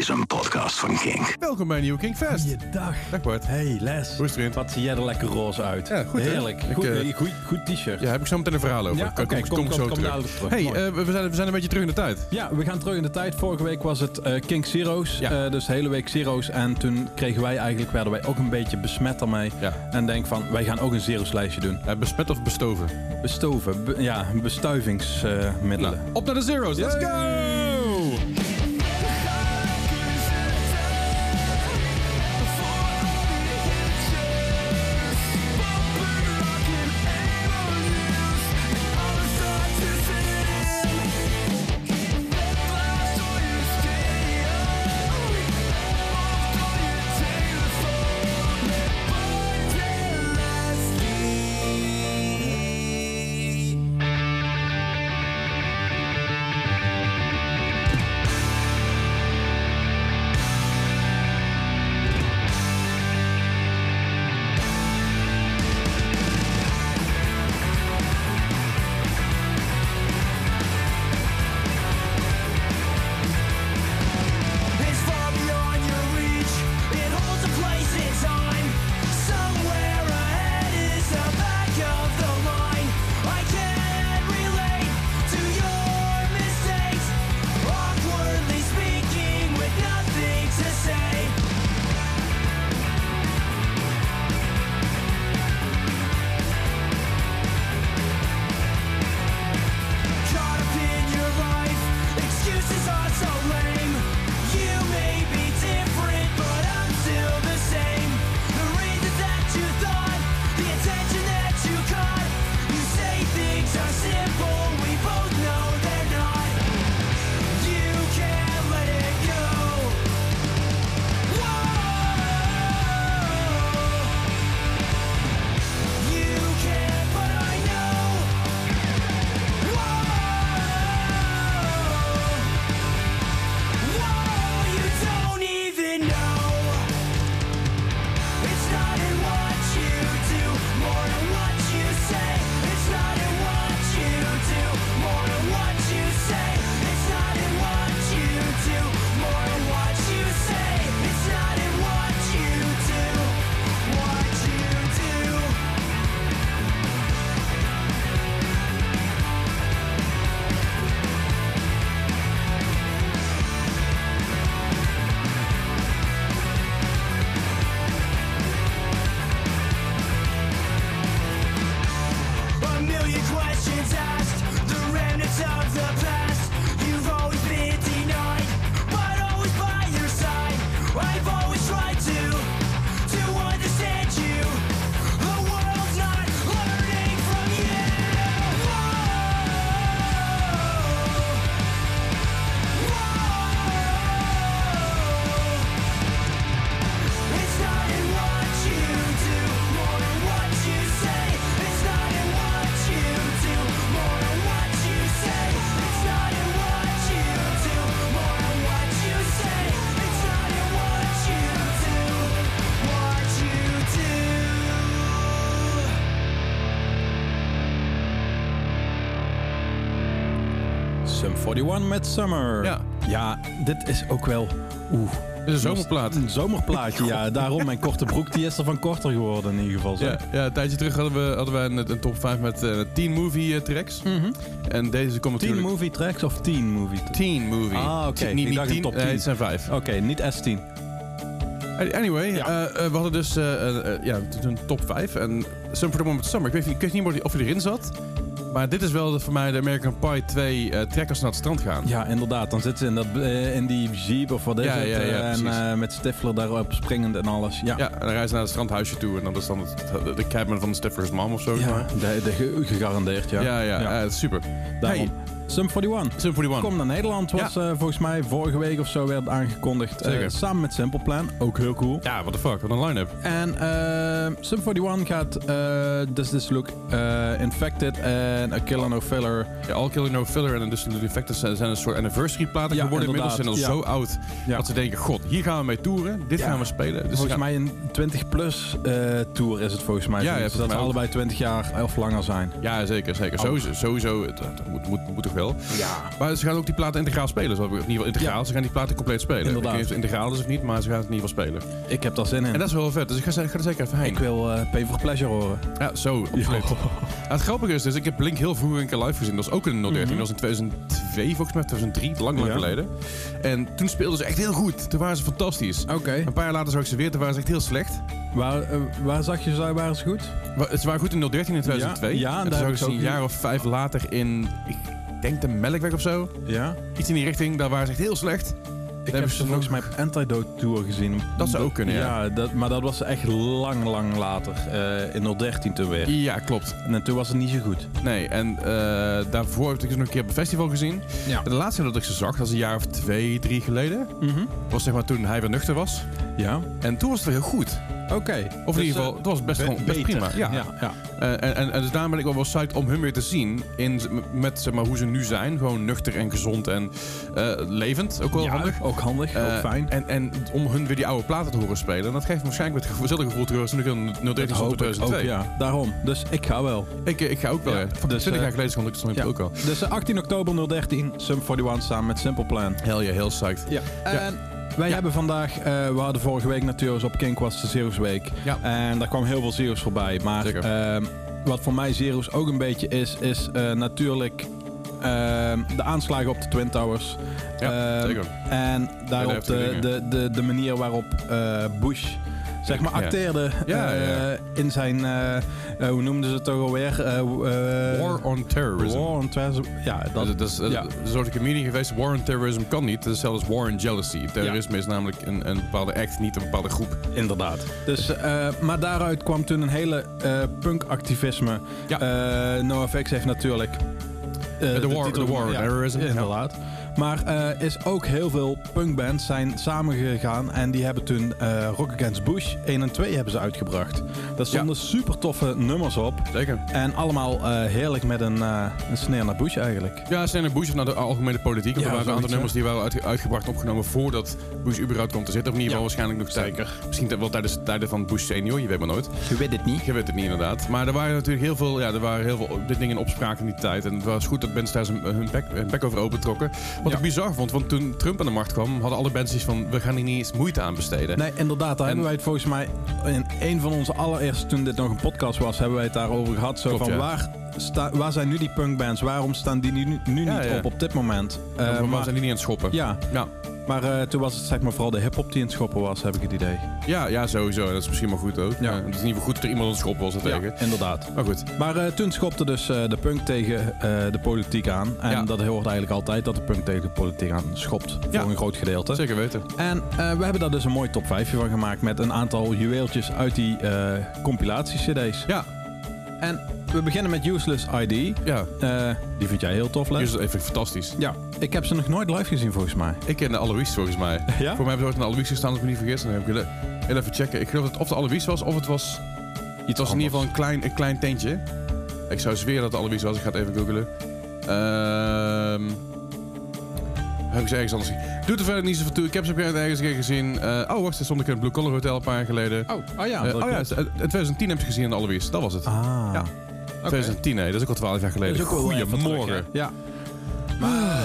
is een podcast van Kink. Welkom bij een nieuwe Kinkfest. Goeiedag. Dag Bart. Hey Les. Hoe is het erin? Wat zie jij er lekker roze uit. Ja, goed? Heerlijk. Ik, Goed, eh, goed, goed t-shirt. Ja, heb ik zo meteen een verhaal over. Ja, Kom- oké, kom, kom- kom kom- zo kom terug. Hey, eh, we, zijn, we zijn een beetje terug in de tijd. Ja, we gaan terug in de tijd. Vorige week was het eh King Zero's. Ja. Eh, dus de hele week Zero's. En toen kregen wij eigenlijk, werden wij ook een beetje besmet daarmee. Ja. En denk van, wij gaan ook een Zero's lijstje doen. Eh, besmet of bestoven? Bestoven. be- ja, bestuivingsmiddelen. Nou, op naar de Zero's. Let's go! 41 met Summer. Ja. Ja, dit is ook wel... Oeh. Is een zomerplaat. Een zomerplaatje, ja. Daarom mijn korte broek, die is er van korter geworden in ieder geval. zo. Ja, ja, een tijdje terug hadden we, hadden we een, een top 5 met eh 10 movie eh, tracks. En deze komt Teen natuurlijk... movie tracks of teen movie tracks? 10 movie. Ah, oké. Niet, niet een 10, top nee, 10. het zijn 5. Oké, niet S10. Anyway, Ja. eh, we hadden dus ja, een top 5. En Sum for the Moment Summer. Ik weet, niet- ik weet niet of hij erin zat. Maar dit is wel de- voor mij de American Pie 2 eh trek als ze naar het strand gaan. Ja, inderdaad. Dan zitten ze in, dat, eh, in die jeep of wat is Ja, het. ja, ja, eh, en eh, met Stifler daarop springend en alles. Ja, Ja, en dan reizen ze naar het strandhuisje toe. En dan is dan het, de cabin van Stifler's mom of zo. Ja, de, de, ge- gegarandeerd, ja. ja, ja, ja, super. Daarom. Hey, Sum 41. Sum 41. Kom naar Nederland, was eh, volgens mij vorige week of zo werd aangekondigd. eh, samen met Simple Plan, ook heel cool. Ja, what the fuck, wat een line-up. En eh Sum 41 gaat Does This Look Infected en A Killer No Filler. Ja, All Killer No Filler en Industrial Defectors zijn, zijn een soort anniversary platen Ja, geworden. Inmiddels zijn al zo oud Ja. dat ze denken, god, hier gaan we mee toeren. Dit gaan we spelen. Dus volgens gaan- mij een 20-plus eh, tour is het volgens mij. Ja, volgens dat ze allebei 20 jaar of langer zijn. Ja, zeker, zeker. Oh. Sowieso, sowieso het, het moet, moet, moet wel. Ja. Maar ze gaan ook die platen integraal spelen. Zo, in ieder geval integraal. Ja. Ze gaan die platen compleet spelen. Inderdaad. Ik het integraal is of niet, maar ze gaan het in ieder geval spelen. Ik heb daar zin in. En dat is wel vet. Dus ik ga, ga er zeker even heen. ik wil eh Pay for Pleasure horen. Ja, zo. Ja, het grappige is dus, ik heb Blink heel vroeger een keer live gezien. Dat was ook in 013. Dat was in 2002 volgens mij, 2003, lang lang Mhm. Geleden. En toen speelden ze echt heel goed. Toen waren ze fantastisch. Oké. Een paar jaar later zag ik ze weer, toen waren ze echt heel slecht. Waar, eh, waar zag je ze? Waren ze goed? Wa- Ze waren goed in 013 en 2002. Ja, ja, en daar zag ik ze een jaar of vijf later in, ik denk de Melkweg of zo. Ja. Iets in die richting, daar waren ze echt heel slecht. Ik heb ze volgens mij op Antidote Tour gezien. Dat zou ook kunnen, ja. dat, maar dat was echt lang, lang later. eh, in 013 toen weer. Ja, klopt. En toen was het niet zo goed. Nee, en eh, daarvoor heb ik ze nog een keer op een festival gezien. Ja. De laatste keer dat ik ze zag, dat was een jaar of twee, drie geleden. Was zeg maar toen hij weer nuchter was. Ja. En toen was het wel heel goed. Oké. Of in Dus, ieder geval, eh, het was best, be- gewoon, best prima. Ja. ja, ja. Eh, en, en, en dus daarom ben ik wel wel psyched om hun weer te zien. In, met zeg maar, hoe ze nu zijn. Gewoon nuchter en gezond en eh, levend. Ook wel Ja, handig. Ook handig, ook fijn. En, en om hun weer die oude platen te horen spelen. En dat geeft me waarschijnlijk weer hetzelfde gevoel terug als toen ik in 013 Dat stond hoop in ik 2002. ook, ja. Daarom. Dus ik ga wel. Ik, ik ga ook wel. Ja. Van dus, 20 jaar geleden stond ik, stond ook al. Dus eh, 18 oktober 013, Sum 41 samen met Simple Plan. Heel ja, heel psyched. Ja. En wij hebben vandaag, eh, we hadden vorige week natuurlijk op Kink was de Zero's Week. Ja. En daar kwam heel veel Zero's voorbij. Maar ehm, wat voor mij Zero's ook een beetje is, is eh, natuurlijk ehm, de aanslagen op de Twin Towers. Ja, Ehm, zeker. En daarop de, de, de manier waarop eh, Bush zeg maar acteerde Ja, eh, ja. in zijn, eh, eh, hoe noemden ze het toch alweer? War on Terrorism. War on Terrorism. Ja, dat, Dat, dat is ja. een soort comedian geweest. War on Terrorism kan niet. Dat is zelfs War on Jealousy. Terrorisme is namelijk een, een bepaalde act, niet een bepaalde groep. Inderdaad. Dus, maar daaruit kwam toen een hele punk-activisme. Ja. NoFX heeft natuurlijk... de war- the war on terrorism. Inderdaad. Maar eh, is ook heel veel punkbands zijn samengegaan en die hebben toen eh, Rock Against Bush 1 en 2 hebben ze uitgebracht. Daar stonden super toffe nummers op. Zeker. En allemaal eh, heerlijk met een, eh een sneer naar Bush eigenlijk. Ja, Stan Bush of naar de algemene politiek. Want Ja, er waren een aantal nummers die waren uit, uitgebracht en opgenomen voordat Bush überhaupt kwam te zitten. Of in ieder geval waarschijnlijk nog tijd- Misschien wel tijdens de tijden van Bush senior, je weet maar nooit. Je weet het niet. Je weet het niet inderdaad. Maar er waren natuurlijk heel veel, ja, er waren heel veel dingen in opspraak in die tijd. En het was goed dat bands daar hun bek, hun bek over opentrokken. Wat ik bizar vond, want toen Trump aan de macht kwam, hadden alle bands iets van, we gaan hier niet eens moeite aan besteden. Nee, inderdaad. Daar En- hebben wij het volgens mij in een van onze allereerste, toen dit nog een podcast was, hebben wij het daarover gehad. Zo Klopt, van waar, sta, waar zijn nu die punkbands? Waarom staan die nu, nu Ja, niet ja. op op dit moment? Uh, Eh, maar maar, zijn die niet aan het schoppen. ja, Ja. Maar eh, toen was het zeg maar vooral de hip-hop die in het schoppen was, heb ik het idee. Ja, ja, sowieso. Dat is misschien maar goed ook. Ja. Het is in ieder geval goed dat er iemand aan het schoppen was tegen. Ja, inderdaad. Maar goed. Maar eh, toen schopte dus eh, de punk tegen de politiek aan. En Ja. dat hoort eigenlijk altijd dat de punk tegen de politiek aan schopt. Voor een groot gedeelte. Zeker weten. En we hebben daar dus een mooi top 5 van gemaakt met een aantal juweeltjes uit die compilatie-cd's. Ja, En we beginnen met Useless ID. ja. Eh, die vind jij heel tof, Les? Dus even fantastisch. Ja, ik heb ze nog nooit live gezien volgens mij. Ik ken de Alois volgens mij. Ja? Voor mij hebben ze ooit een Alois gestaan, als ik me niet vergis. Dan heb ik willen- heel even checken. Ik geloof dat het of de Alois was, of het was... Het was in ieder geval een klein, een klein tentje. Ik zou zweren dat het Alois was. Ik ga het even googlen. Ehm... Heb ik ze ergens anders gezien. Doet er verder niet zoveel toe. Ik heb ze op ergens een keer gezien. Eh, oh, wacht. Ze stond ik in het Blue Collar Hotel een paar jaar geleden. Oh, oh ja. Eh, oh ja, klopt. in 2010 heb ik ze gezien in de Alois. Dat was het. Ah. Ja. Oké. 2010, nee. Dat is ook al 12 jaar geleden. Dat is ook wel even terug, Goedemorgen. hè? Ja. Maar eh,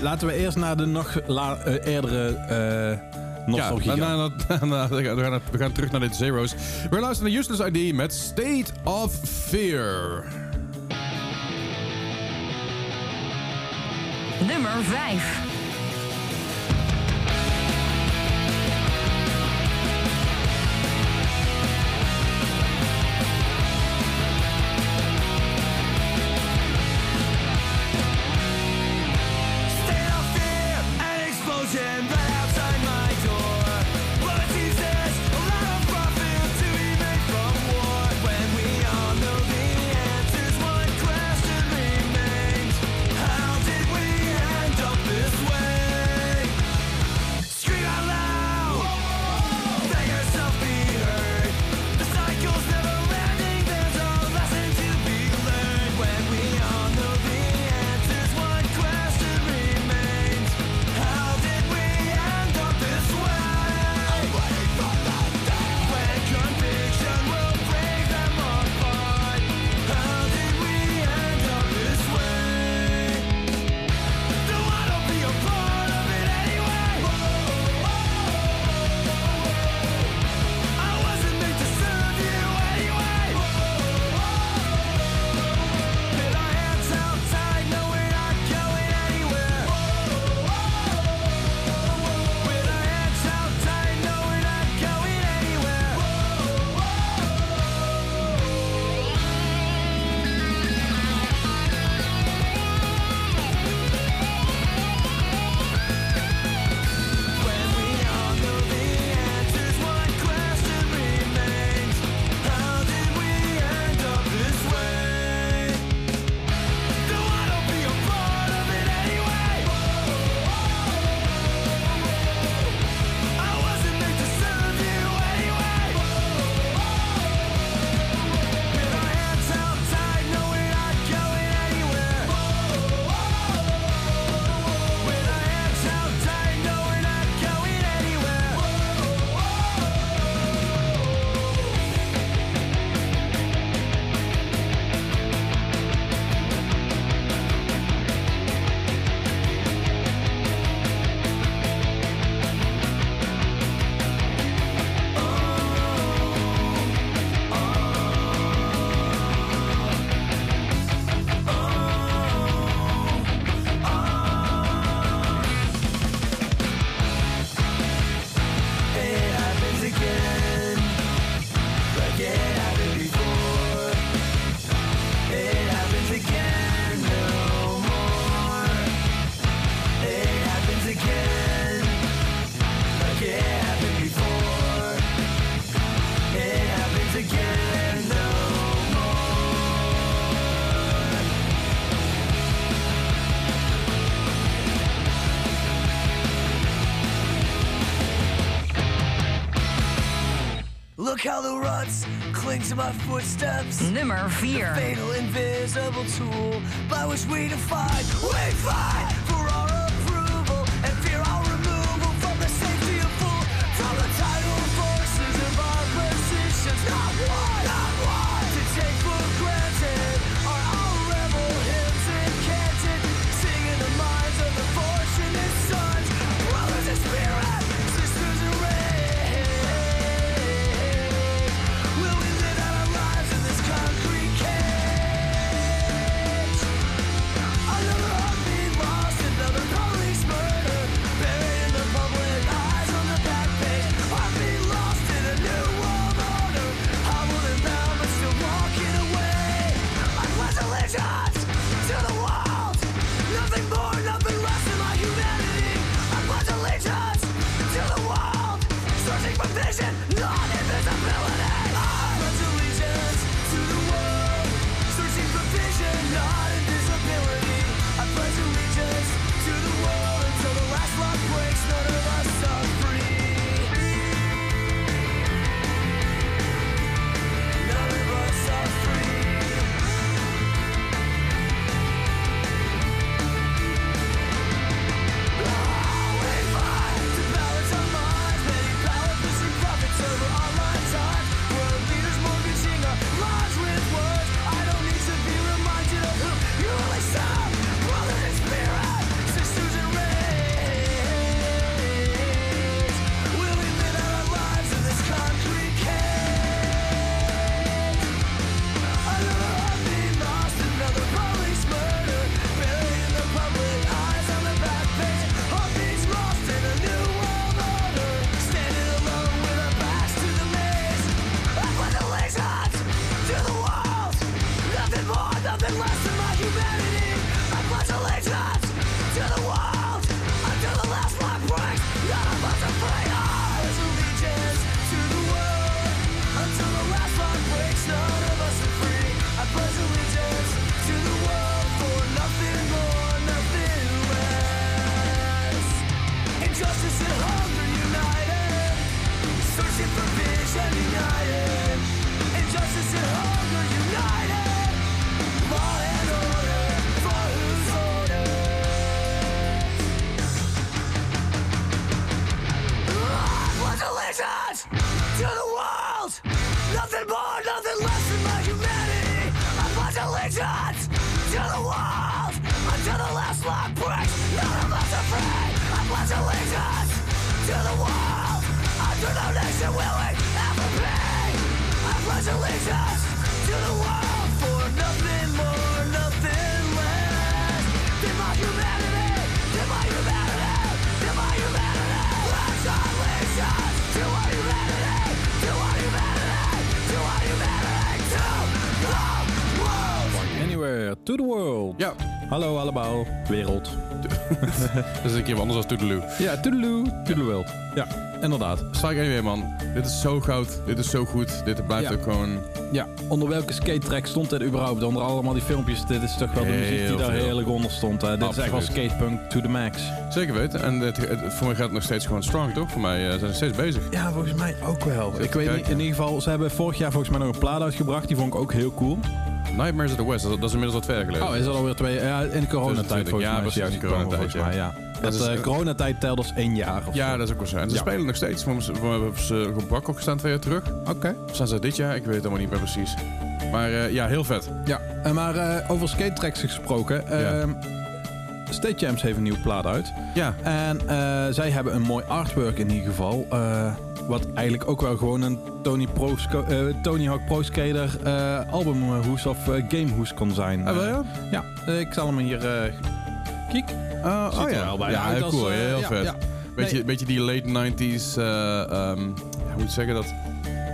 laten we eerst naar de nog la- eh, eerdere eh nostalgie Ja, gaan. na- na- na- we, gaan, we gaan terug naar de Zero's. We luisteren naar Useless ID met State of Fear. Nummer 5. How the ruts cling to my footsteps. Nummer 4. Fatal invisible tool by which we define, we fight Hallo allemaal, wereld. dat is een keer wat anders dan Toedeloe. Ja, toedeloe, to the world. Ja, inderdaad. Strike anyway, man. Dit is zo goud. Dit is zo goed. Dit blijft Ja. ook gewoon... Ja, onder welke skate track stond dit überhaupt? Onder allemaal die filmpjes, dit is toch wel de Heel muziek die daar veel. heerlijk onder stond. hè? Dit is echt wel skatepunk to the max. Zeker weten. En het, het- voor mij gaat het nog steeds gewoon strong, toch? Voor mij eh, zijn ze steeds bezig. Ja, volgens mij ook wel. Ik weet niet, in ieder geval, ze hebben vorig jaar volgens mij nog een plaat uitgebracht. Die vond ik ook heel cool. Nightmares of the West, dat, is inmiddels al twee jaar geleden. Oh, is dat alweer twee Ja, in de coronatijd 2020, volgens ja, mij. precies, in coronatijd, ja. Dat, is, eh, eh, coronatijd telt als één jaar of Ja, zo. dat is ook wel zo. En ze Ja. spelen nog steeds. We we hebben ze op ook gestaan twee jaar terug. Oké. Of staan ze dit jaar? Ik weet het allemaal niet meer precies. Maar eh, ja, heel vet. Ja, en maar over skate tracks gesproken. ehm State Champs heeft een nieuwe plaat uit. Ja, En zij hebben een mooi artwork in ieder geval. Wat eigenlijk ook wel gewoon een Tony, Pro eh, Tony Hawk Pro Skater eh, albumhoes of eh, gamehoes kon zijn. Ah, ja? ja, ik zal hem hier... Kiek. Oh, oh er ja. wel bijna ja, heel cool. heel vet. ja. Beetje, Nee. beetje die late 90s, eh, ehm, hoe moet ik zeggen dat?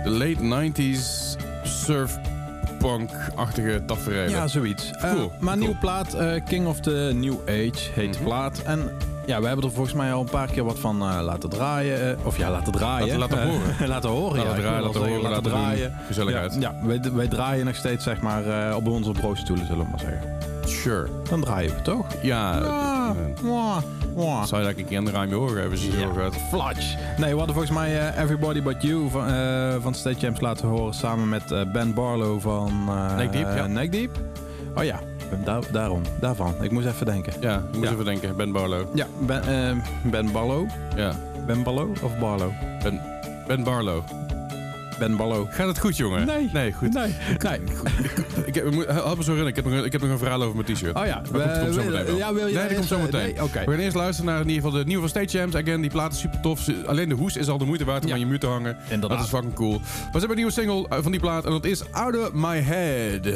De late 90s surfpunk-achtige tafereelen. Ja, zoiets. Cool, maar cool. nieuwe plaat, King of the New Age heet de Mhm. plaat. En ja, we hebben er volgens mij al een paar keer wat van eh, laten draaien. Eh, of ja, laten draaien. Laten, laten eh, horen. laten horen, ja. Laten draaien, laten horen, laten, draaien. Gezelligheid. Ja, wij, wij, draaien nog steeds zeg maar op onze broodstoelen, zullen we maar zeggen. Sure. Dan draaien we toch? Ja. Ah, Zou je dat een keer een ruimte horen hebben? ze ja. gaat. Flatsch. Nee, we hadden volgens mij Everybody But You van, van State champs laten horen samen met Ben Barlow van uh, Neck Neck Deep. Oh ja, Daarom, daarvan. Ik moest even denken. Ja, ik moest even denken. Ben Barlo. Ja, Ben, ehm, ben Ballo. Ja. Ben Ballo of Barlo? Ben, ben Barlow. Ben Ballo. Gaat het goed, jongen? Nee. Nee, goed. Nee. Nee. Ik heb, help eh, me zo in. Ik heb nog een, ik heb nog een verhaal over mijn t-shirt. Oh ja. we- komt eh, zo meteen ja, wil je Nee, dat komt zo eh, meteen. Oké. We gaan eerst luisteren naar in ieder geval de nieuwe van State Champs. Again, die plaat is super tof. Alleen de hoes is al de moeite waard om aan je muur te hangen. Dat is fucking cool. We hebben een nieuwe single van die plaat en dat is Out of My Head.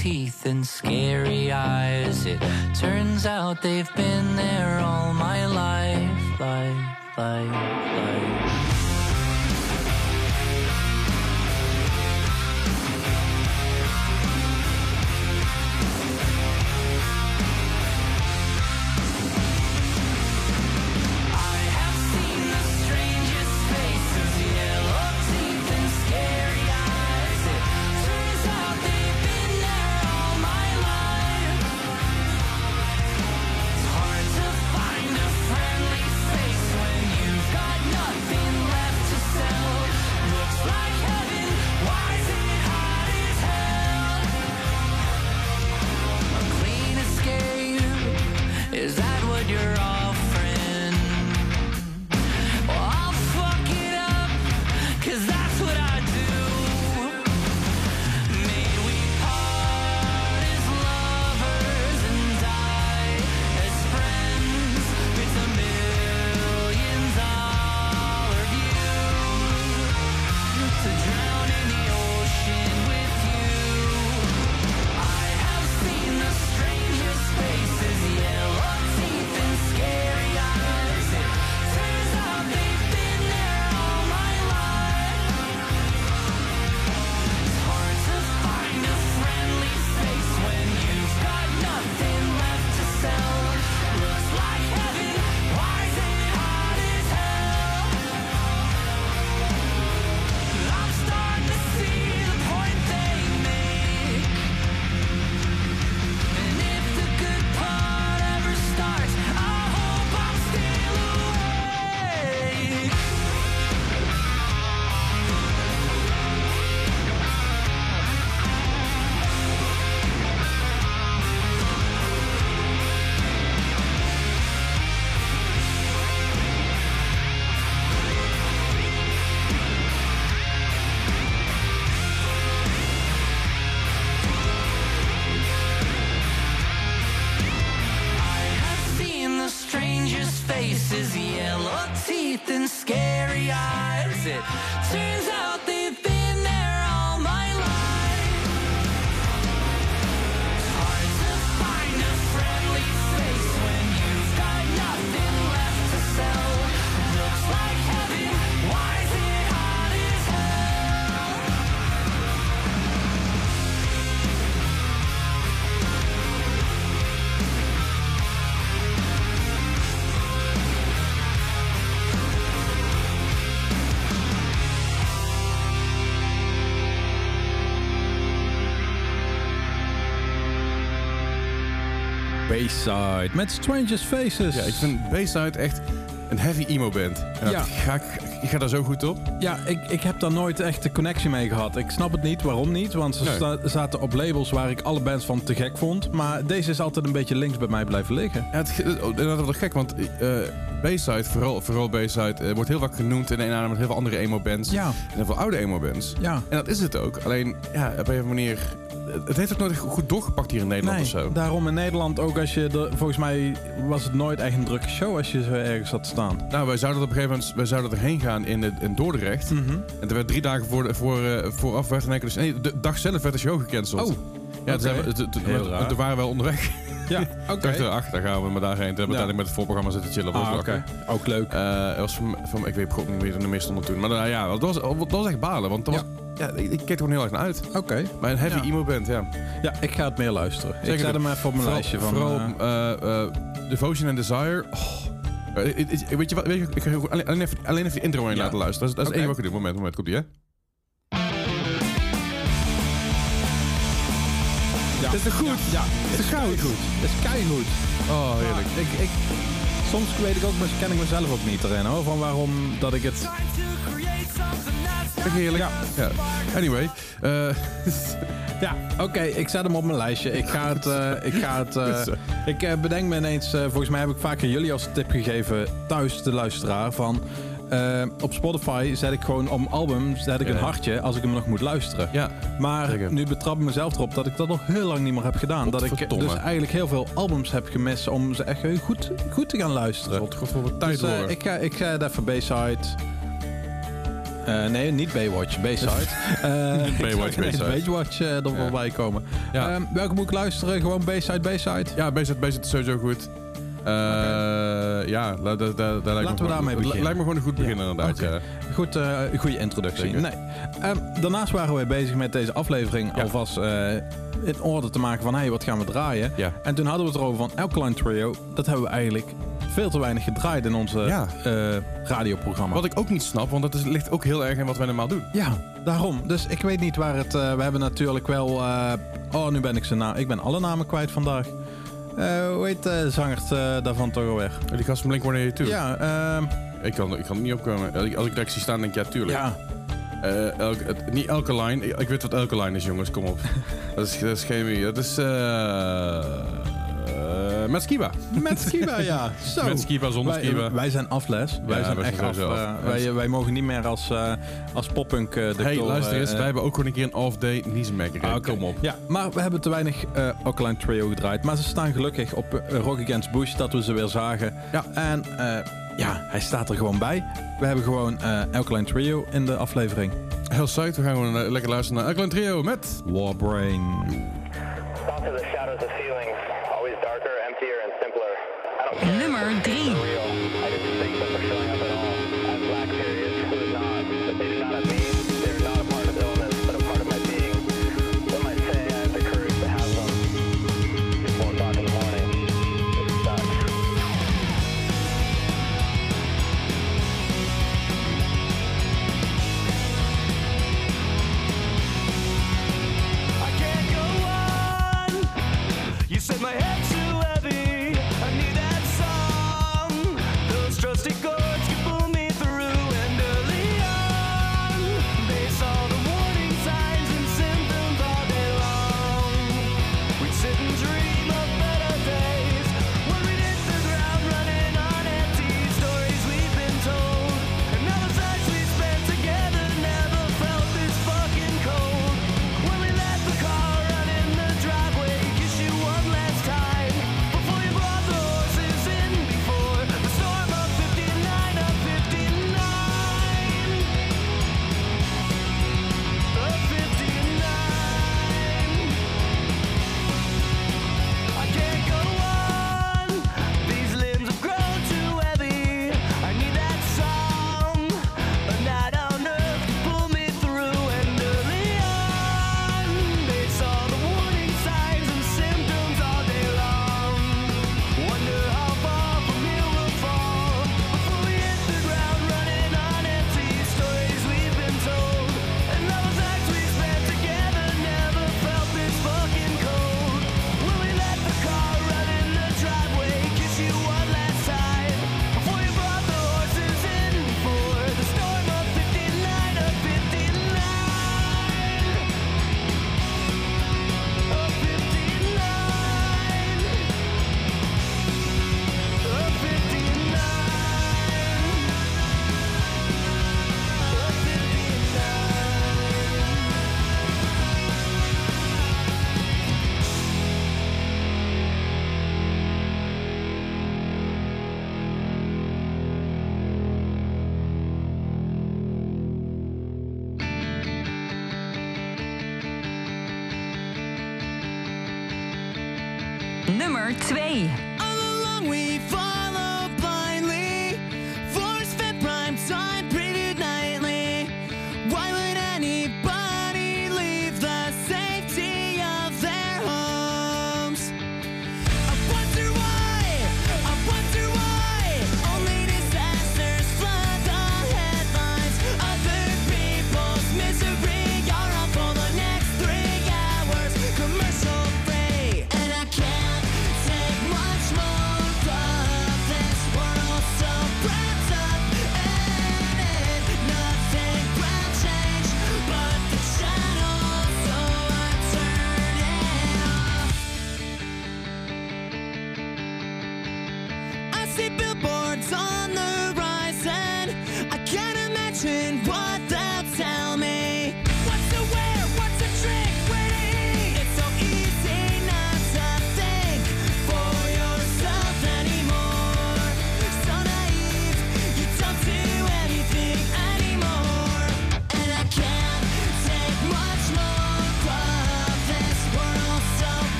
teeth and scary eyes. It turns out they've been there Bayside met Strangest Faces. Ja, ik vind Bayside echt een heavy emo band. En Ja. ga ik, ik ga daar zo goed op. Ja, ik, ik heb daar nooit echt de connectie mee gehad. Ik snap het niet, waarom niet? Want ze Nee. sta- zaten op labels waar ik alle bands van te gek vond. Maar deze is altijd een beetje links bij mij blijven liggen. Ja, het, het, dat is wel gek, want eh Bayside, vooral, vooral Bayside, eh, wordt heel vaak genoemd in een en met heel veel andere emo-bands. Ja. En heel veel oude emo-bands. Ja. En dat is het ook. Alleen, ja, op een manier... Het heeft ook nooit goed doorgepakt hier in Nederland Nee, of zo. daarom in Nederland ook als je... er- volgens mij was het nooit echt een drukke show als je zo ergens had staan. Nou, wij zouden op een gegeven moment wij zouden erheen gaan in, in Dordrecht. Mhm. En er werd drie dagen voor, voor, eh, vooraf werd er dus nee, de dag zelf werd de show gecanceld. Oh, ja, we- waren we wel onderweg. Ja, oké. dacht, ach, daar gaan we maar daarheen. Toen hebben we uiteindelijk met het voorprogramma zitten chillen. Ah, oké. Ook leuk. Eh, het was van, van, ik weet gewoon niet meer de meer stonden toen. Maar ja, dat was, dat was echt balen. Want dat Ja. was, ja, ik, ik keek er gewoon heel erg naar uit. Oké. Maar een heavy Ja. emo band, ja. Ja, ik ga het meer luisteren. ik zet hem even op mijn lijstje van... Vooral eh, eh, eh, Devotion and Desire. Oh. Eh, het- het- weet je wat? Weet je, ik ga alleen, alleen, even, alleen even de intro in Ja. laten luisteren. Dat is, dat is Oké. één wat ik doe. Moment, moment. Komt die, hè? ja. Is het goed? Ja, Is het goud? goed. Het is keigoed. Oh, heerlijk. Ik, ik, soms weet ik ook, maar ken ik mezelf ook niet erin hoor. Van waarom dat ik het. Heerlijk. Ja. Anyway. eh, Ja, oké, ik zet hem op mijn lijstje. Ik ga het. eh, ik ga het. eh, Goed ik bedenk me ineens. volgens mij heb ik vaker jullie als tip gegeven thuis, de luisteraar. Van op Spotify zet ik gewoon om album zet ik een hartje als ik hem nog moet luisteren. ja. Maar nu betrap ik mezelf erop dat ik dat nog heel lang niet meer heb gedaan. Dat ik dus eigenlijk heel veel albums heb gemist om ze echt goed, goed te gaan luisteren. Wat god voor wat tijd Dus, ik, ga, ik ga even Bayside. Eh, nee, niet Baywatch, Bayside. Eh, Baywatch, Bayside. Baywatch eh, er voorbij komen. Ja. Ehm, welke moet ik luisteren? Gewoon Bayside, Bayside? Ja, bezig, bezig is sowieso goed. Eh, Ja, la- da- da- daar lijkt me we daarmee beginnen. Lijkt me gewoon een goed begin Ja, inderdaad. Ja. Goed, eh goede introductie. Nee. Ehm, daarnaast waren wij bezig met deze aflevering Ja. alvast eh, in orde te maken van... hey, wat gaan we draaien? Ja. En toen hadden we het erover van Alkaline Trio. Dat hebben we eigenlijk veel te weinig gedraaid in onze Ja. eh, radioprogramma. Wat ik ook niet snap, want dat is, ligt ook heel erg in wat wij normaal doen. Ja, daarom. Dus ik weet niet waar het... eh, we hebben natuurlijk wel... eh, oh, nu ben ik zijn naam... Ik ben alle namen kwijt vandaag. Hoe heet de zanger daarvan toch alweer? Die gast van Blink-182. Ja, ehm, Ik kan, ik kan er niet opkomen. Als ik- daar zie staan, denk ik, ja, tuurlijk. ja. Elke, het, niet elke line. Ik, ik weet wat elke line is, jongens. Kom op. dat, is, dat is. Dat is... met Skiba. Met Skiba, ja. Zo. Met Skiba, zonder wij, Skiba. Wij zijn afles. Wij Ja, zijn wij echt zijn af. sowieso eh, af. wij, wij mogen niet meer als, eh als poppunk uh, hey, luister eens. wij hebben ook gewoon een keer een off-day Niezenmaker. Ah. Kom op. Ja, maar we hebben te weinig uh, Alkaline Trio gedraaid. Maar ze staan gelukkig op uh, Rock Against Bush, dat we ze weer zagen. Ja. En uh, ja, hij staat er gewoon bij. We hebben gewoon uh, Alkaline Trio in de aflevering. Heel psyched. We gaan gewoon uh, lekker luisteren naar Alkaline Trio met... Warbrain. To the shadows of.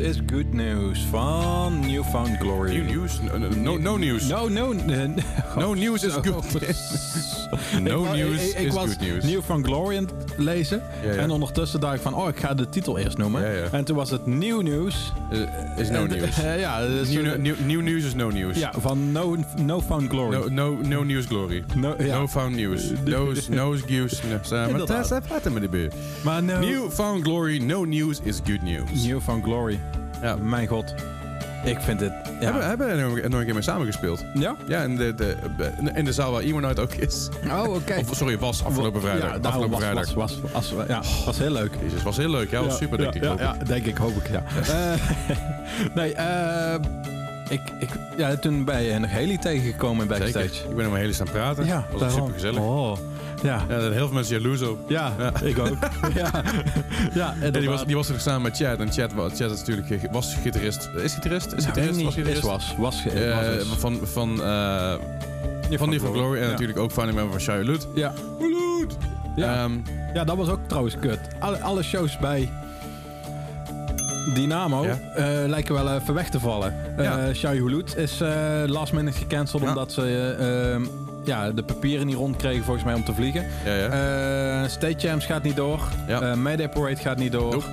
News is good news van Newfound Glory. New news? No, no, no, news. No, no. No news is oh, good. No Ik news ik- ik is was good news. Glory aan het lezen. Ja, ja. En ondertussen dacht ik van, oh, ik ga de titel eerst noemen. Ja. En toen was het nieuw nieuws. Eh, is no news. ja, New, new, new news is no news. ja, van No, no Found Glory. No, no, no news glory. No, found news. No, no news. Praten met de beer. maar no, New found glory. No news is good news. Newfound Glory. Ja. Mijn god. Ik vind het... Ja. Hebben, hebben we er nog, nog een keer mee samengespeeld? ja? Ja, in de, de, in de zaal waar uit ook is. Oh, oké. Of, sorry, was afgelopen vrijdag. Ja, daarom afgelopen was, vrijdag. was, was, was, ja, was heel leuk. Jezus, was heel leuk. Ja, was super, denk ja, ik. Ja, denk ik, hoop ik, ja. Eh, nee, eh, ik, ik, ja, toen ben je nog Haley tegengekomen in backstage. Zeker. Ik ben er maar heel eens aan het praten. Ja, was super gezellig. Oh, ja. Er heel veel mensen jaloers op. Ja, Ja. ik ook. ja, ja Ja, die, was, die was er samen met Chad. En Chad, Chad is natuurlijk, was gitarist. Is gitarist? Is ik gitarist? Was gitarist? Is was. Eh, was van van, eh van New Glory. En natuurlijk ook founding member van Shia Lut. Ja. Ja. Ehm, ja, dat was ook trouwens kut. Alle, alle shows bij Dynamo Ja. eh, lijken wel even weg te vallen. Ja. Eh Shai Hulud is eh, last minute gecanceld Ja. omdat ze eh, ehm, ja, de papieren niet rondkregen volgens mij om te vliegen. ja, ja. State Champs gaat niet door. Ja. Mayday Parade gaat niet door. Nope.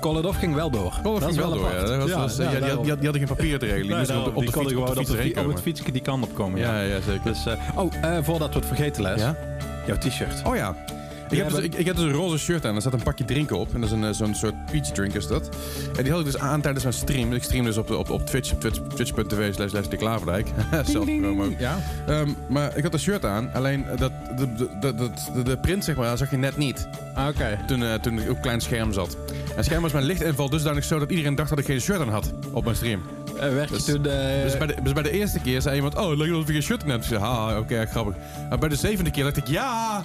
Call It Off ging wel door. Is ging wel door, ja. apart. Dat was, was- ja, die, had- daarom. die, had- die hadden geen papieren te regelen. Die moesten op, de- fiets, op de gewoon fiets op, het fietsje die kant op komen. Ja. Ja, ja, zeker. Dus, oh, voordat we het vergeten, Les. Ja? Jouw t-shirt. Oh ja. Ik heb, dus, ik, ik heb dus een roze shirt aan. Er staat een pakje drinken op. En dat is een, eh, zo'n soort peach drink is dat. En die had ik dus aan tijdens mijn stream. Ik stream dus op, op, op Twitch. Op Twitch- twitch.tv slash de Klaverdijk. Zelf promo. Ja. Ehm, maar ik had een shirt aan. Alleen dat, de, de, de, de, print zeg maar, zag je net niet. Ah, Oké. Toen, eh, toen ik op een klein scherm zat. En scherm was mijn lichtinval dusdanig zo dat iedereen dacht dat ik geen shirt aan had op mijn stream. Eh, werd je Dus- toen. Dus bij, de, dus bij de eerste keer zei iemand, oh, leuk dat ik geen shirt aan heb. Ik zei, haha, oké, grappig. Maar bij de zevende keer dacht ik, ja!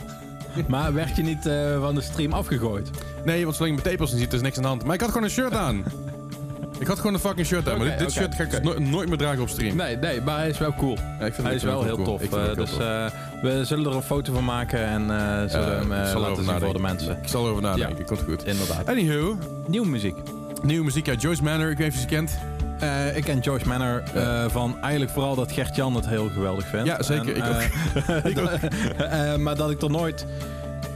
Maar werd je niet eh, van de stream afgegooid? Nee, want zolang je mijn tepels niet ziet, is niks aan de hand. Maar ik had gewoon een shirt aan. Ik had gewoon een fucking shirt aan, maar dit, shirt ga ik dus no- nooit meer dragen op stream. Nee, nee, maar hij is wel cool. Ja, ik vind Hij is wel heel cool. tof. Eh, heel dus tof. eh, we zullen er een foto van maken en eh, zullen hem laten zien voor de mensen. Ik zal erover nadenken, komt goed. Inderdaad. Anywho, Nieuwe muziek. nieuwe muziek uit Joyce Manor, ik weet niet of je ze kent. Eh, ik ken Joyce Manor eh, van eigenlijk vooral dat Gert-Jan het heel geweldig vindt. Ja, zeker, ik eh, ik ook. maar dat ik er nooit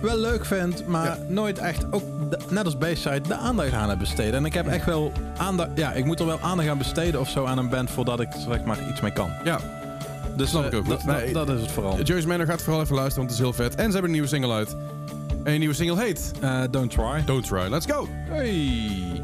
wel leuk vind, maar Ja. nooit echt, ook net als Bayside, de aandacht aan heb besteden. En ik heb echt wel aandacht, ja, ik moet er wel aandacht aan besteden of zo aan een band voordat ik zeg maar iets mee kan. Ja, Dus Snap ik ook goed. dat- Nee, dat, dat is het vooral. Joyce Manor gaat vooral even luisteren, want het is heel vet. En ze hebben een nieuwe single uit. En die nieuwe single heet don't try. Don't Try. Let's go! Hey.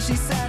She said,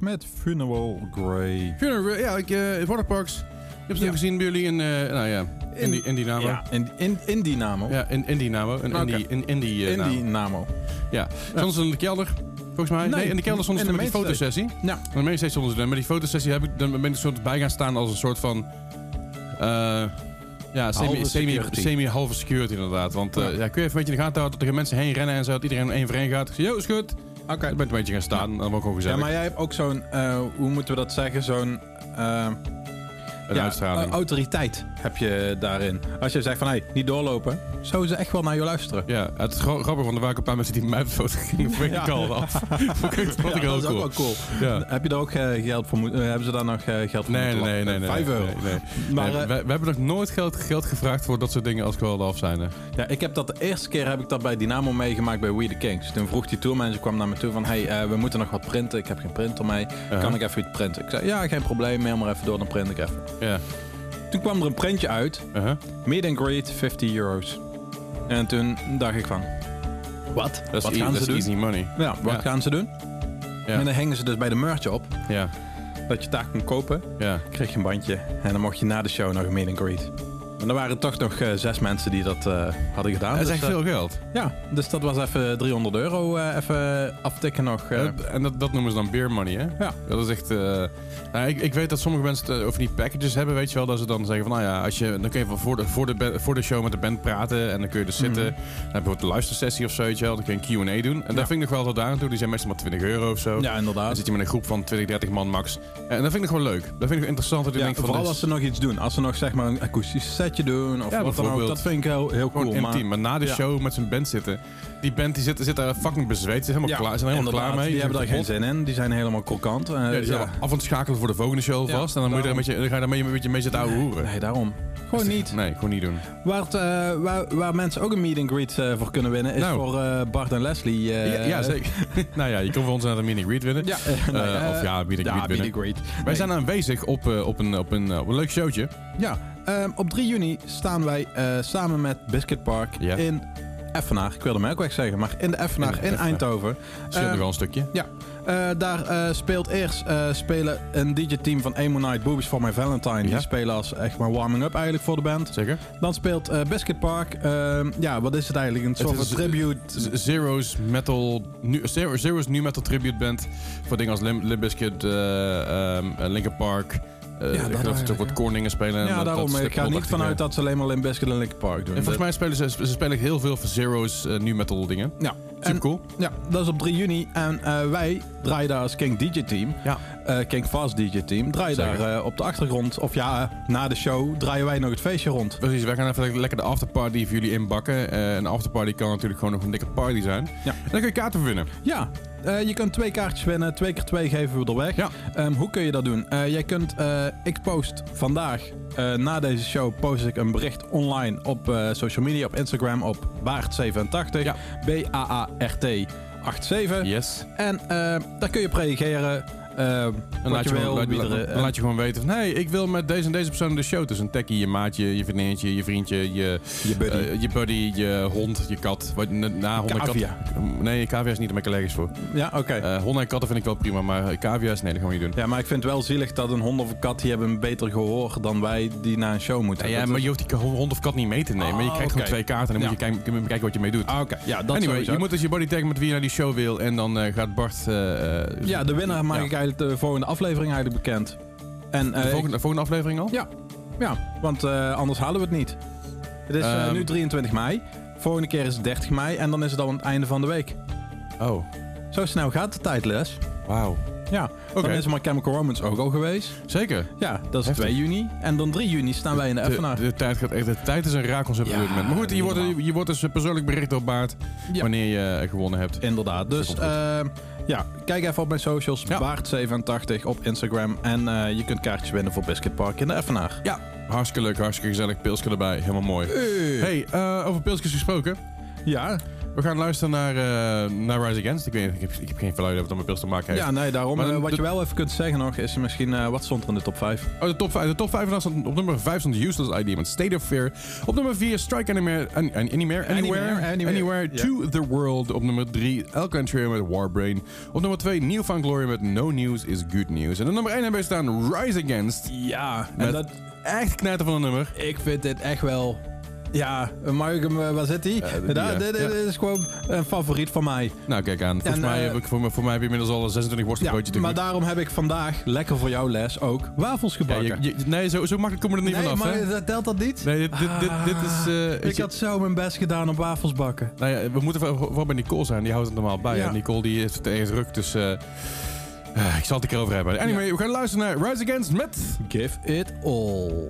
Parks met Funeral Grey. Funeral, ja, ik, eh Waterparks. Je hebt ze Ja. gezien bij jullie in, eh, nou ja, in, die, in Dynamo. Ja, in, in, in Dynamo. Ja, in, in Dynamo. Indie, in, indie, eh, in naam. Dynamo. Ja. Soms in de kelder, volgens mij. Nee, Nee, in de kelder in de met die fotosessie. Ja. En de mainstage stonden ze. Maar die fotosessie heb ik, dan ben ik soort bij gaan staan als een soort van... eh, ja, semi, Halve semi, security. semi security inderdaad. Want eh, ja. kun je even een beetje in de gaten houden dat er mensen heen rennen en zo. Dat iedereen één voor één gaat. Ik zeg, yo, is goed. Oké. Dan ben ik een beetje gaan staan. Dan wordt gewoon Ja, gezellig. maar jij hebt ook zo'n, eh, hoe moeten we dat zeggen, zo'n eh, een ja, uitstraling. eh, autoriteit heb je daarin. Als je zegt van, hé, niet doorlopen, zouden ze echt wel naar je luisteren. Ja, het is gra- grappig, want er waren een paar mensen die mij foto gingen. Vond ik Ja. al af. Vond ik, Ja, heel dat is cool. ook wel cool. Ja. Heb je daar ook eh, geld voor moeten... hebben ze daar nog eh, geld voor Nee, nee, moeten nee, nee. Vijf euro. Nee, nee. Maar Nee, eh, we, we hebben nog nooit geld, geld gevraagd voor dat soort dingen als geweldig af zijn. Hè. ja, ik heb dat de eerste keer heb ik dat bij Dynamo meegemaakt bij We The Kings. Toen vroeg die tourmanager kwam naar me toe van... Hey, eh, we moeten nog wat printen. Ik heb geen printer mee. Kan ik even iets printen? Ik zei, ja, geen probleem. Mail maar even door, dan print ik even. Ja. Toen kwam er een printje uit. Uh-huh. Meet and greet, 50 euro's. En toen dacht ik van... Wat? Dat is, wat gaan ze doen? easy money. Ja, wat Ja. gaan ze doen? Ja. En dan hingen ze dus bij de merch op. Ja. Dat je daar kon kopen. Ja. kreeg je een bandje. En dan mocht je na de show nog een meet and greet. En er waren toch nog eh, zes mensen die dat eh, hadden gedaan. Dat is Dus, echt eh, veel geld. Ja, dus dat was even 300 euro even aftikken nog. en dat, dat noemen ze dan beer money, hè? Ja. Dat is echt... nou, ik, ik weet dat sommige mensen het, over die packages hebben, weet je wel. Dat ze dan zeggen van, nou ja, als je, dan kun je voor de, voor, de, voor de show met de band praten. En dan kun je dus zitten. Dan heb je bijvoorbeeld een luistersessie of zo, weet je wel. Dan kun je een Q&A doen. En daar vind ik nog wel tot daar aan toe. Die zijn meestal maar 20 euro of zo. ja, Dan inderdaad. zit je met een groep van 20, 30 man max. En dat vind ik gewoon leuk. Dat vind ik interessant. Dat Ja, denk vooral als ze nog iets doen. Als ze nog zeg maar een akoestisch setje doen of Ja, wat dan ook. Dat vind ik heel, heel cool. intiem. Maar, na de show met zijn band zitten. Die band die zit, zit daar fucking bezweet. Ze zijn helemaal, klaar, zijn helemaal klaar mee. Die hebben daar geen zin in. Die zijn helemaal krokant. Ja, die zijn af aan het schakelen voor de volgende show vast. En dan, moet je er een beetje, dan ga je daar mee, een beetje mee zitten ouwe hoeren. Nee, daarom. Gewoon niet. Nee, gewoon niet doen. Waar, het, eh, waar, waar mensen ook een meet and greet eh, voor kunnen winnen, is Nou. voor Bart en Leslie. ja, ja, zeker. nou ja, je kon voor ons naar de mini greet winnen. Ja, nee, of ja, meet and ja, greet winnen. meet and greet. Wij Nee. zijn aanwezig op, op, een, op, een, op een leuk showtje. Ja, ehm, op 3 juni staan wij eh, samen met Biscuit Park Ja. in Effenaar. Ik wilde Melkweg zeggen, maar in de Effenaar In de. Eindhoven. Scheelt Eh, nog wel een stukje. Ja, eh, daar eh, speelt eerst spelen een DJ-team van Night Boobies for My Valentine. Ja. Die spelen als echt maar warming-up eigenlijk voor de band. Zeker. Dan speelt Biscuit Park. ehm, ja, wat is het eigenlijk? Een soort van tribute. Zero's metal, nu, Zero's nu metal tribute band voor dingen als Lim, Limp Bizkit, ehm, eh, Linkin Park. Eh, ik geloof dat ze ook wat ja. Corningen spelen. en Ja, daarom. dat Ik ga niet vanuit dat ze alleen maar Bizkit en Linkin Park doen. En volgens mij spelen ze, ze spelen heel veel voor Zero's eh, nu metal dingen. Ja, Super en, cool. ja, dat is op 3 juni. En eh, wij draaien daar als King DJ Team. Ja. eh, King Fast DJ Team. Draaien Zeker. daar eh, op de achtergrond. Of ja, na de show draaien wij nog het feestje rond. Precies, wij gaan even lekker de afterparty voor jullie inbakken. Eh een afterparty kan natuurlijk gewoon nog een dikke party zijn. Ja. En dan kun je kaarten winnen. Ja, eh, je kunt twee kaartjes winnen. Twee keer twee geven we er weg. Ja. Ehm, hoe kun je dat doen? Eh, jij kunt, eh, ik post vandaag, na deze show, post ik een bericht online op social media, op Instagram, op Baart87. Ja. B-A-A-R-T 87. Yes. En eh, daar kun je op reageren. Dan laat je, gewoon, eh, dan laat je gewoon weten van... hey, ik wil met deze en deze persoon de show. Dus een techie, je maatje, je vriendinnetje, je vriendje, je, je buddy. eh, je buddy, je hond, je kat. Wat, na, hond kat-. Nee, cavia is niet ik allergisch voor. ja, oké. Eh honden en katten vind ik wel prima, maar cavia is nee, dat gaan we niet doen. ja, maar ik vind het wel zielig dat een hond of een kat die hebben een beter gehoor dan wij die naar een show moeten. Ja, ja, maar is- je hoeft die hond of kat niet mee te nemen. Ah, je krijgt gewoon twee kaarten en dan moet je kijken, wat je mee doet. Ah, oké. Ja, dat anyway, sowieso. je moet dus je body taggen met wie je naar die show wil. En dan gaat Bart... Ja, de winnaar maak ik eigenlijk de volgende aflevering eigenlijk bekend. En, eh, de ik- volgende, de volgende aflevering al? Ja, ja want eh, anders halen we het niet. Het is eh, Ehm. nu 23 mei. Volgende keer is het 30 mei en dan is het al aan het einde van de week. Oh, Zo snel gaat de tijd, Les. wauw. Ja, Oké. dan is My Chemical Romance ook al geweest. Zeker. Ja, dat is Heftig. 2 juni. En dan 3 juni staan wij in de De, Effenaar. de tijd gaat echt. De tijd is een raar concept op dit moment. Maar goed, je wordt, je wordt dus persoonlijk bericht op Baart Ja. wanneer je eh, gewonnen hebt. Inderdaad. Dus ehm, ja, kijk even op mijn socials. Ja. Baart87 op Instagram. En eh, je kunt kaartjes winnen voor Biscuit Park in de Effenaar. Ja, hartstikke leuk, hartstikke gezellig. Pilsje erbij, helemaal mooi. Hey, eh, over pilsjes gesproken. Ja, We gaan luisteren naar, naar Rise Against. Ik, weet, ik, heb, ik heb geen verluid dat met pils te maken heeft. Ja, nee, daarom. Maar eh, wat de- je wel even kunt zeggen nog, is misschien... eh, wat stond er in de top 5? Oh, de top 5. De top 5 dan stond op nummer 5 stond Useless ID met State of Fear. Op nummer 4 Strike Anywhere, an, an- anywhere, anywhere, to the World. Op nummer 3 El Country met Warbrain. Op nummer 2 Neil Van Glory met No News is Good News. En op nummer 1 hebben we staan Rise Against. Ja, en dat, echt knetter van een nummer. ik vind dit echt wel... Ja, zit hij? Ja, die, ja. dit, Ja. is gewoon een favoriet van mij. Nou, kijk aan. Volgens, En, mij, eh, heb ik, voor, me- voor mij heb je inmiddels al 26 Ja, worstelbroodjes te maar goed. daarom heb ik vandaag, lekker voor jouw les, ook wafels Ja, gebakken. je- je- nee, zo, zo makkelijk komen we er niet nee, vanaf, maar hè? telt dat niet? Nee, dit, dit, dit, dit is... eh, weet ik had zo mijn best gedaan op wafels bakken. Nou ja, we moeten wel bij Nicole zijn. Die houdt het normaal bij. Ja. En Nicole die heeft het erg druk, dus... eh, ik zal het een keer over hebben. Anyway, we gaan luisteren naar Rise Against met... Give it all.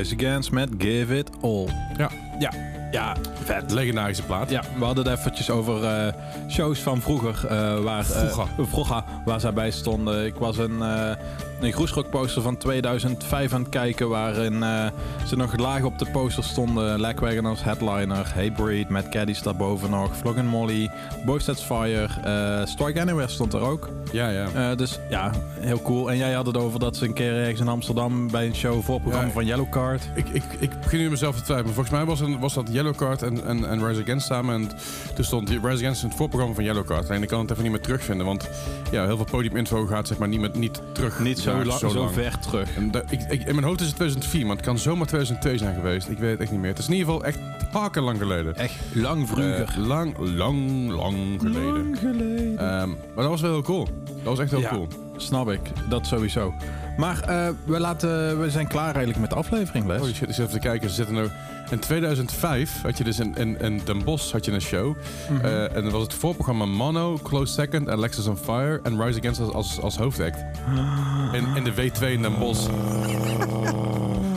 Rise Against met Give It All. Ja, Ja, ja, vet. legendarische plaat. Ja, we hadden het eventjes over eh, shows van vroeger. eh, waar, eh, Vroeger. vroeger, waar zij bij stonden. Ik was een, eh een Groesrock poster van 2005 aan het kijken. Waarin eh, ze nog laag op de poster stonden. Lagwagon als headliner. Hatebreed, Matt Caddy staat boven nog. Vlog and Molly, Boys That's Fire. eh, Strike Anywhere stond er ook. Ja, ja. Eh, dus ja, heel cool. En jij had het over dat ze een keer ergens in Amsterdam bij een show voorprogramma Ja. van Yellowcard. Ik, ik, ik begin nu mezelf te twijfelen. Volgens mij was, een, was dat Yellowcard en, en, en Rise Against samen. En toen stond Rise Against in het voorprogramma van Yellowcard. En ik kan het even niet meer terugvinden. Want ja, heel veel podiuminfo gaat zeg maar niet, met, niet terug. Niet zo, lang, zo, ver terug. En ik, ik, in mijn hoofd is het 2004, maar het kan zomaar 2002 zijn geweest. Ik weet het echt niet meer. Het is in ieder geval echt haken lang geleden. Echt lang vroeger. Eh, lang, lang, lang geleden. geleden. Ehm, maar dat was wel heel cool. Dat was echt heel Ja. cool. Snap ik, dat sowieso. Maar eh, we, laten, we zijn klaar eigenlijk met de aflevering, Les. Oh shit, eens even te kijken. Ze zitten nou... In 2005 had je dus in, in, in Den Bosch had je een show. Mhm. Eh, en dat was het voorprogramma Mono, Close Second, Alexis on Fire en Rise Against als, als, als hoofdact. In, in de W2 in Den Bosch.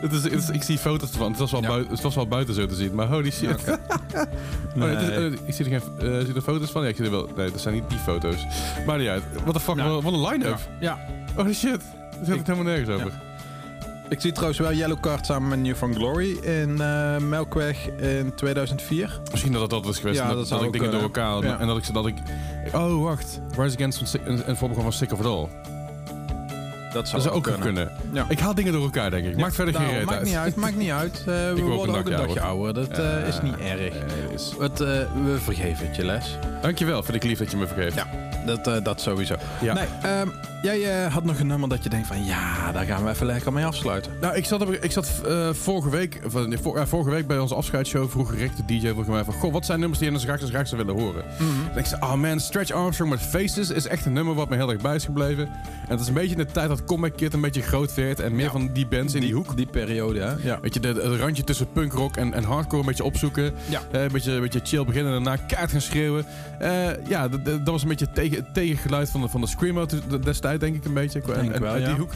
Het is, het is- ik zie foto's ervan. Het was, wel Ja. buiten, het was wel buiten zo te zien, maar holy shit. Oh, nee, is- eh, ik zie er, geen, eh, zie er foto's van. Ja, ik zie er wel. Nee, dat zijn niet die foto's. Maar niet uit. Wat de fuck, Nou. wat een line-up. Ja. Holy shit. Er zit het helemaal nergens over. Ik zie trouwens wel Yellow Card samen met New From Glory in eh, Melkweg in 2004. Misschien dat het dat was geweest. Ja, en dat, dat dat, ik dingen door elkaar. Ja. En dat ik, dat ik... Oh, wacht. Rise Against een voorbeeld van Sick of It All. Dat zou, Dat zou ook kunnen. Ja. Ik haal dingen door elkaar, denk ik. Maakt verder geen Nou, reet maakt uit. niet uit, maakt niet uit. Eh, we worden een ook een dagje ouder. Dat eh, is niet erg. Is- Het, eh, we vergeven het je les. Dankjewel, vind ik lief dat je me vergeeft. Ja. Dat, eh, dat sowieso. Ja. Nee, ehm, jij eh, had nog een nummer dat je denkt van ja, daar gaan we even lekker mee afsluiten. Nou, ik zat, ik zat eh, vorige week, vor- vorige week bij onze afscheidsshow vroeg Rick, de DJ, vroeg mij van, goh, wat zijn nummers die je graag, graag zou willen horen? En ik zei, oh man, Stretch Armstrong met Faces is echt een nummer wat me heel erg bij is gebleven. En het is een beetje in de tijd dat Comeback Kid een beetje groot werd en meer Ja. van die bands in die, hoek. Die periode, hè? Ja. Weet je, het randje tussen punkrock en, en hardcore een beetje opzoeken. Ja. Een, beetje, een beetje chill beginnen en daarna kaart gaan schreeuwen. Ja, dat was een beetje tegen, het tegengeluid van de, van de Screamo destijds, denk ik een beetje. En, Denk en- wel, uit die hoek.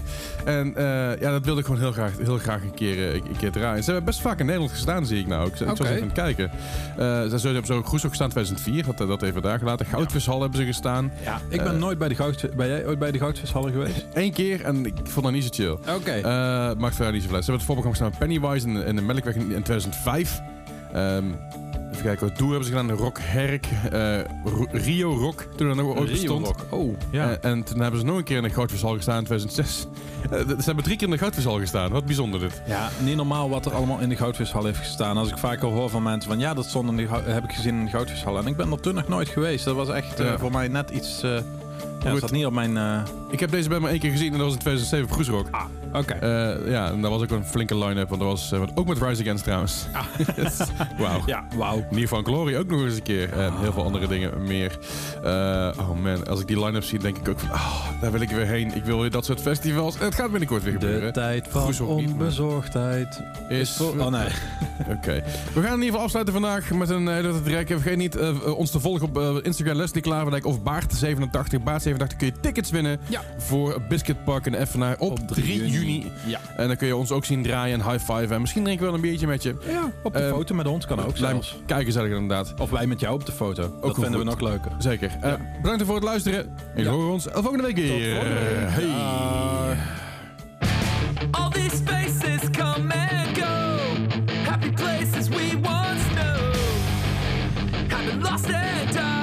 En eh, ja, dat wilde ik gewoon heel graag, heel graag een, keer, eh, een keer draaien. Ze hebben best vaak in Nederland gestaan, zie ik nou. Ik, ik was Oké. even aan het kijken. Eh, ze ze hebben zo ook gestaan in 2004, dat, dat even daar gelaten. Goudvishal hebben ze gestaan. ja. Ik ben nooit bij de goud, ben jij ooit bij de goudvishallen geweest? Eén keer en ik vond dat niet zo chill. Oké. Eh maakt verder niet zoveel uit. Ze hebben het voorprogramma gestaan met Pennywise in, in de Melkweg in, in 2005. Ehm, even kijken, wat Doe hebben ze gedaan. Rock Herk, eh, Rio Rock, toen er nog ooit bestond. Rock. Oh, ja. Eh, en toen hebben ze nog een keer in de Goudvishal gestaan in 2006. Eh, ze hebben drie keer in de Goudvishal gestaan. Wat bijzonder dit. Ja, niet normaal wat er allemaal in de goudvishal heeft gestaan. Als ik vaker hoor van mensen van ja, dat stond in de, heb ik gezien in de goudvishal. En ik ben er toen nog nooit geweest. Dat was echt Ja. voor mij net iets. ja, dat zat niet op mijn. Ik heb deze band maar één keer gezien en dat was in 2007 op Groesrock. Oké. Eh, ja, en dat was ook een flinke line-up. Want dat was eh, ook met Rise Against trouwens. Wauw. ja, wauw. Nieuw van Glory ook nog eens een keer. En heel veel andere dingen meer. Eh, oh man, als ik die line-up zie, denk ik ook van... ah, daar wil ik weer heen. Ik wil weer dat soort festivals. En het gaat binnenkort weer De gebeuren. tijd van niet, onbezorgdheid Is. Oh nee. Oké. We gaan in ieder geval afsluiten vandaag met een hele trek. Vergeet niet ons te volgen op Instagram, Leslie Klaverdijk of Baart87. Baart87 kun je tickets winnen Ja. voor Biscuit Park in Effenaar op, 3 juni. Ja. En dan kun je ons ook zien draaien en high-five. En misschien drinken we wel een biertje met je. ja, op de Eh, foto met ons kan ook zelfs. Kijk gezellig inderdaad. Of wij met jou op de foto. dat goed vinden we nog leuker. Zeker. Eh, bedankt voor het luisteren. Ja. horen ons volgende week weer. Hey. All these faces come and go. Happy places we once knew. Have been lost and died.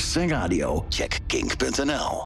Playlists en check kink.nl.